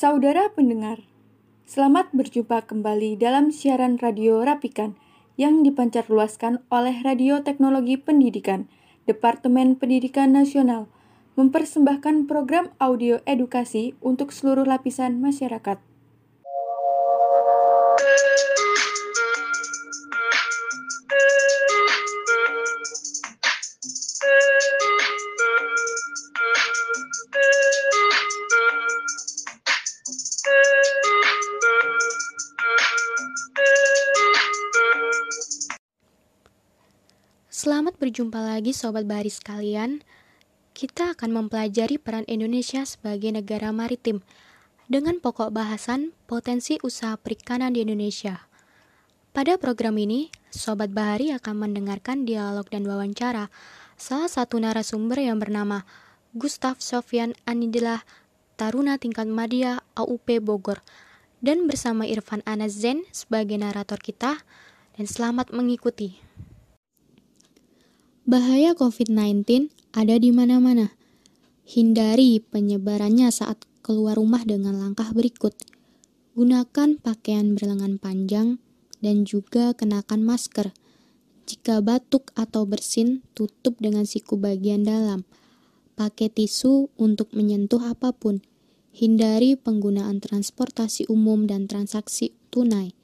Saudara pendengar, selamat berjumpa kembali dalam siaran radio Rapikan yang dipancarluaskan oleh Radio Teknologi Pendidikan, Departemen Pendidikan Nasional, mempersembahkan program audio edukasi untuk seluruh lapisan masyarakat. Berjumpa lagi Sobat Baris sekalian. Kita akan mempelajari peran Indonesia sebagai negara maritim dengan pokok bahasan potensi usaha perikanan di Indonesia. Pada program ini, Sobat Bahari akan mendengarkan dialog dan wawancara salah satu narasumber yang bernama Gustav Sofian Anidillah Taruna Tingkat Madya AUP Bogor dan bersama Irfan Anas Zen sebagai narator kita dan selamat mengikuti. Bahaya COVID-19 ada di mana-mana. Hindari penyebarannya saat keluar rumah dengan langkah berikut. Gunakan pakaian berlengan panjang dan juga kenakan masker. Jika batuk atau bersin, tutup dengan siku bagian dalam. Pakai tisu untuk menyentuh apa pun. Hindari penggunaan transportasi umum dan transaksi tunai.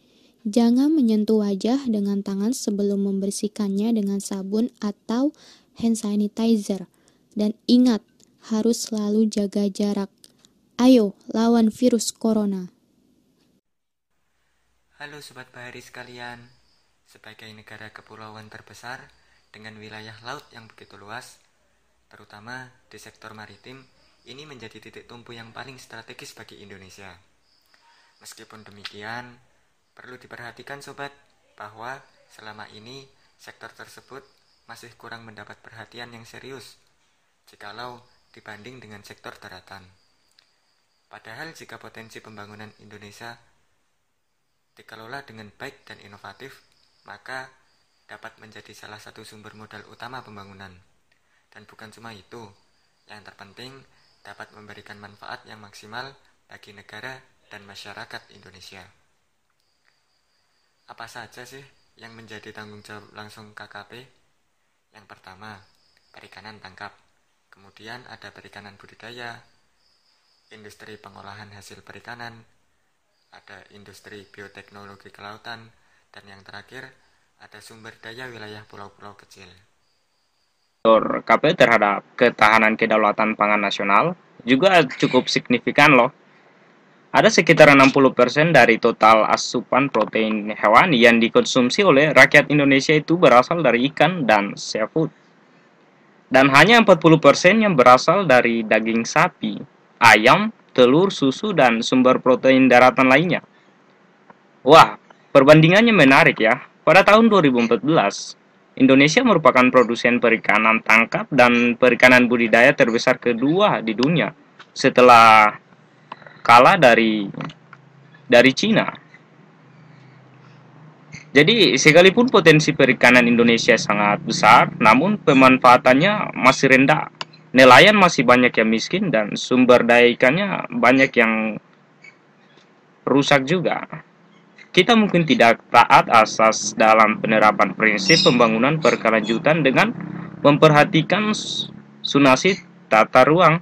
Jangan menyentuh wajah dengan tangan sebelum membersihkannya dengan sabun atau hand sanitizer. Dan ingat, harus selalu jaga jarak. Ayo, lawan virus corona. Halo Sobat Bahari sekalian, sebagai negara kepulauan terbesar dengan wilayah laut yang begitu luas, terutama di sektor maritim, ini menjadi titik tumpu yang paling strategis bagi Indonesia. Meskipun demikian, Perlu diperhatikan sobat, bahwa selama ini sektor tersebut masih kurang mendapat perhatian yang serius jikalau dibanding dengan sektor daratan. Padahal jika potensi pembangunan Indonesia dikelola dengan baik dan inovatif, maka dapat menjadi salah satu sumber modal utama pembangunan. Dan bukan cuma itu, yang terpenting dapat memberikan manfaat yang maksimal bagi negara dan masyarakat Indonesia. Apa saja sih yang menjadi tanggung jawab langsung KKP? Yang pertama, perikanan tangkap. Kemudian ada perikanan budidaya, industri pengolahan hasil perikanan, ada industri bioteknologi kelautan, dan yang terakhir ada sumber daya wilayah pulau-pulau kecil. KP terhadap ketahanan kedaulatan pangan nasional juga cukup signifikan loh ada sekitar 60% dari total asupan protein hewani yang dikonsumsi oleh rakyat Indonesia itu berasal dari ikan dan seafood. Dan hanya 40% yang berasal dari daging sapi, ayam, telur, susu, dan sumber protein daratan lainnya. Wah, perbandingannya menarik ya. Pada tahun 2014, Indonesia merupakan produsen perikanan tangkap dan perikanan budidaya terbesar kedua di dunia setelah kalah dari dari Cina. Jadi sekalipun potensi perikanan Indonesia sangat besar, namun pemanfaatannya masih rendah. Nelayan masih banyak yang miskin dan sumber daya ikannya banyak yang rusak juga. Kita mungkin tidak taat asas dalam penerapan prinsip pembangunan berkelanjutan dengan memperhatikan sunasi tata ruang.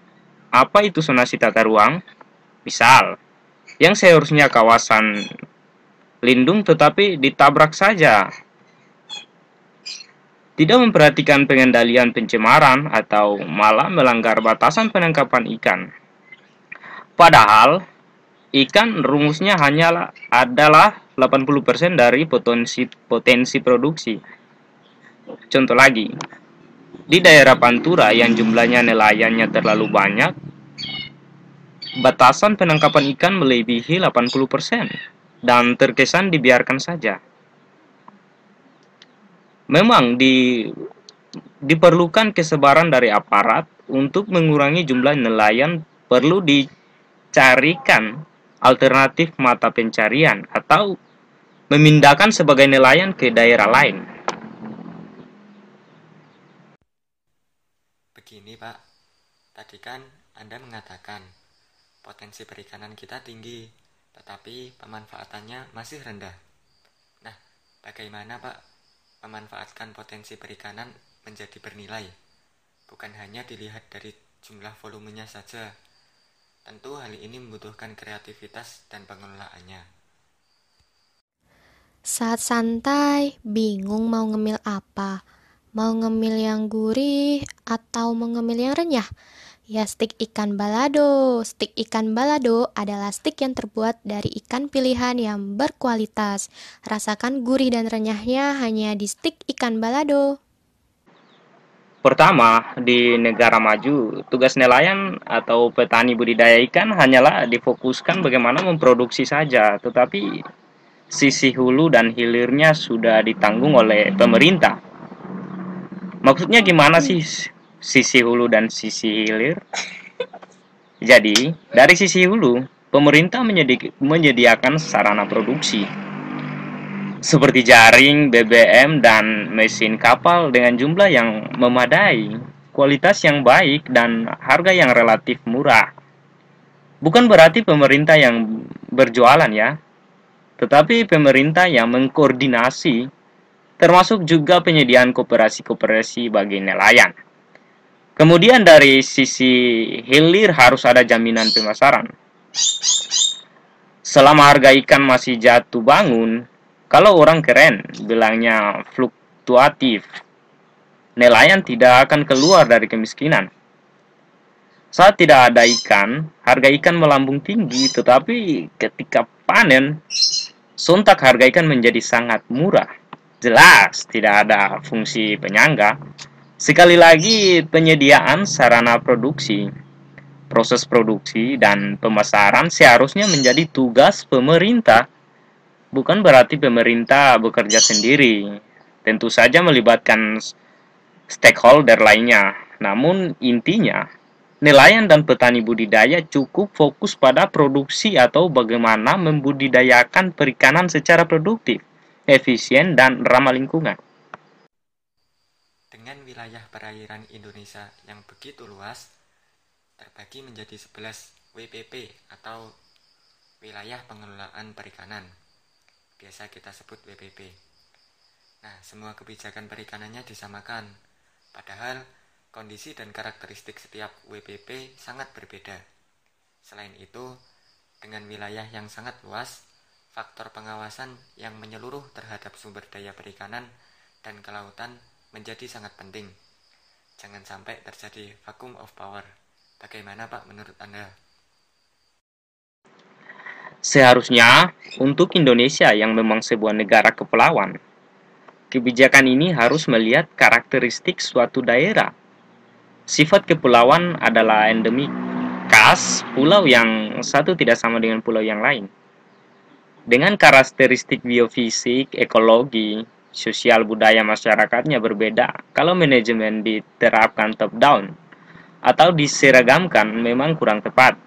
Apa itu sunasi tata ruang? Misal, yang seharusnya kawasan lindung tetapi ditabrak saja. Tidak memperhatikan pengendalian pencemaran atau malah melanggar batasan penangkapan ikan. Padahal, ikan rumusnya hanyalah adalah 80% dari potensi potensi produksi. Contoh lagi, di daerah Pantura yang jumlahnya nelayannya terlalu banyak, batasan penangkapan ikan melebihi 80% dan terkesan dibiarkan saja. Memang di, diperlukan kesebaran dari aparat untuk mengurangi jumlah nelayan perlu dicarikan alternatif mata pencarian atau memindahkan sebagai nelayan ke daerah lain. Begini Pak, tadi kan Anda mengatakan potensi perikanan kita tinggi, tetapi pemanfaatannya masih rendah. Nah, bagaimana Pak memanfaatkan potensi perikanan menjadi bernilai? Bukan hanya dilihat dari jumlah volumenya saja. Tentu hal ini membutuhkan kreativitas dan pengelolaannya. Saat santai, bingung mau ngemil apa? Mau ngemil yang gurih atau mau ngemil yang renyah? Ya stik ikan balado. Stik ikan balado adalah stik yang terbuat dari ikan pilihan yang berkualitas. Rasakan gurih dan renyahnya hanya di stik ikan balado. Pertama, di negara maju, tugas nelayan atau petani budidaya ikan hanyalah difokuskan bagaimana memproduksi saja, tetapi sisi hulu dan hilirnya sudah ditanggung oleh pemerintah. Maksudnya gimana sih sisi hulu dan sisi hilir. Jadi, dari sisi hulu, pemerintah menyedi menyediakan sarana produksi seperti jaring, BBM, dan mesin kapal dengan jumlah yang memadai, kualitas yang baik, dan harga yang relatif murah. Bukan berarti pemerintah yang berjualan ya, tetapi pemerintah yang mengkoordinasi, termasuk juga penyediaan kooperasi-kooperasi bagi nelayan. Kemudian dari sisi hilir harus ada jaminan pemasaran. Selama harga ikan masih jatuh bangun, kalau orang keren bilangnya fluktuatif, nelayan tidak akan keluar dari kemiskinan. Saat tidak ada ikan, harga ikan melambung tinggi, tetapi ketika panen, sontak harga ikan menjadi sangat murah. Jelas tidak ada fungsi penyangga, Sekali lagi, penyediaan sarana produksi, proses produksi, dan pemasaran seharusnya menjadi tugas pemerintah. Bukan berarti pemerintah bekerja sendiri. Tentu saja melibatkan stakeholder lainnya. Namun intinya, nelayan dan petani budidaya cukup fokus pada produksi atau bagaimana membudidayakan perikanan secara produktif, efisien, dan ramah lingkungan. Dengan wilayah perairan Indonesia yang begitu luas, terbagi menjadi 11 WPP atau Wilayah Pengelolaan Perikanan. Biasa kita sebut WPP. Nah, semua kebijakan perikanannya disamakan. Padahal kondisi dan karakteristik setiap WPP sangat berbeda. Selain itu, dengan wilayah yang sangat luas, faktor pengawasan yang menyeluruh terhadap sumber daya perikanan dan kelautan menjadi sangat penting. Jangan sampai terjadi vacuum of power. Bagaimana Pak menurut Anda? Seharusnya untuk Indonesia yang memang sebuah negara kepulauan, kebijakan ini harus melihat karakteristik suatu daerah. Sifat kepulauan adalah endemik, khas pulau yang satu tidak sama dengan pulau yang lain. Dengan karakteristik biofisik, ekologi, sosial budaya masyarakatnya berbeda. Kalau manajemen diterapkan top down atau diseragamkan memang kurang tepat.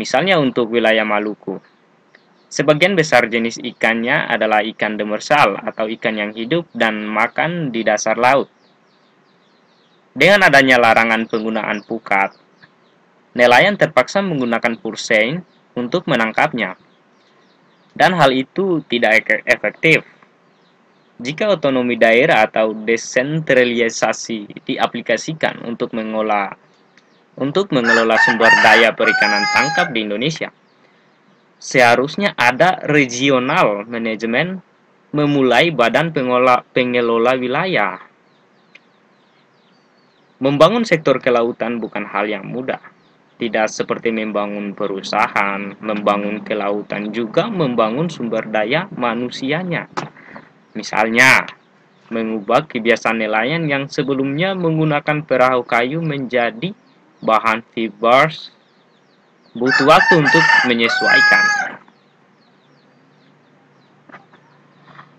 Misalnya untuk wilayah Maluku. Sebagian besar jenis ikannya adalah ikan demersal atau ikan yang hidup dan makan di dasar laut. Dengan adanya larangan penggunaan pukat, nelayan terpaksa menggunakan pursein untuk menangkapnya. Dan hal itu tidak efektif jika otonomi daerah atau desentralisasi diaplikasikan untuk mengolah untuk mengelola sumber daya perikanan tangkap di Indonesia, seharusnya ada regional manajemen memulai badan pengelola, pengelola wilayah. Membangun sektor kelautan bukan hal yang mudah. Tidak seperti membangun perusahaan, membangun kelautan juga membangun sumber daya manusianya. Misalnya, mengubah kebiasaan nelayan yang sebelumnya menggunakan perahu kayu menjadi bahan fibers butuh waktu untuk menyesuaikan.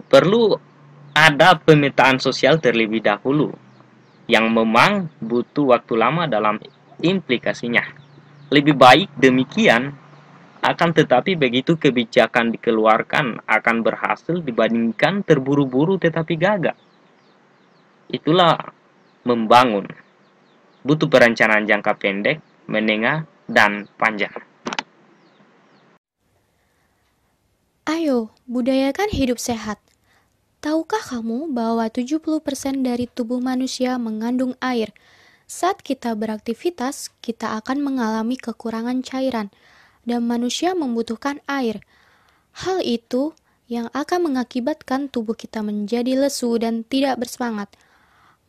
Perlu ada pemetaan sosial terlebih dahulu yang memang butuh waktu lama dalam implikasinya. Lebih baik demikian akan tetapi begitu kebijakan dikeluarkan akan berhasil dibandingkan terburu-buru tetapi gagal. Itulah membangun. Butuh perencanaan jangka pendek, menengah, dan panjang. Ayo, budayakan hidup sehat. Tahukah kamu bahwa 70% dari tubuh manusia mengandung air? Saat kita beraktivitas, kita akan mengalami kekurangan cairan, dan manusia membutuhkan air. Hal itu yang akan mengakibatkan tubuh kita menjadi lesu dan tidak bersemangat.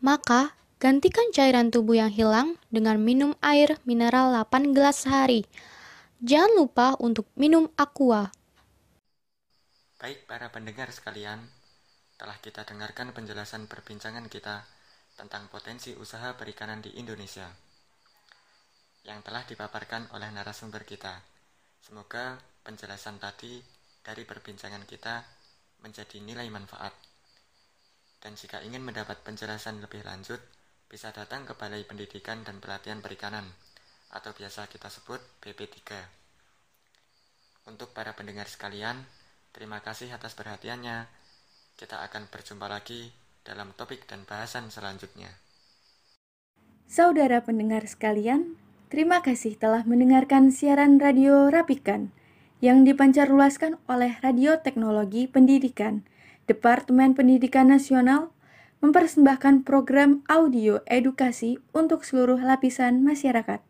Maka, gantikan cairan tubuh yang hilang dengan minum air mineral 8 gelas sehari. Jangan lupa untuk minum aqua. Baik para pendengar sekalian, telah kita dengarkan penjelasan perbincangan kita tentang potensi usaha perikanan di Indonesia yang telah dipaparkan oleh narasumber kita. Semoga penjelasan tadi dari perbincangan kita menjadi nilai manfaat. Dan jika ingin mendapat penjelasan lebih lanjut, bisa datang ke Balai Pendidikan dan Pelatihan Perikanan atau biasa kita sebut BP3. Untuk para pendengar sekalian, Terima kasih atas perhatiannya. Kita akan berjumpa lagi dalam topik dan bahasan selanjutnya. Saudara pendengar sekalian, terima kasih telah mendengarkan siaran radio Rapikan yang dipancarluaskan oleh Radio Teknologi Pendidikan, Departemen Pendidikan Nasional, mempersembahkan program audio edukasi untuk seluruh lapisan masyarakat.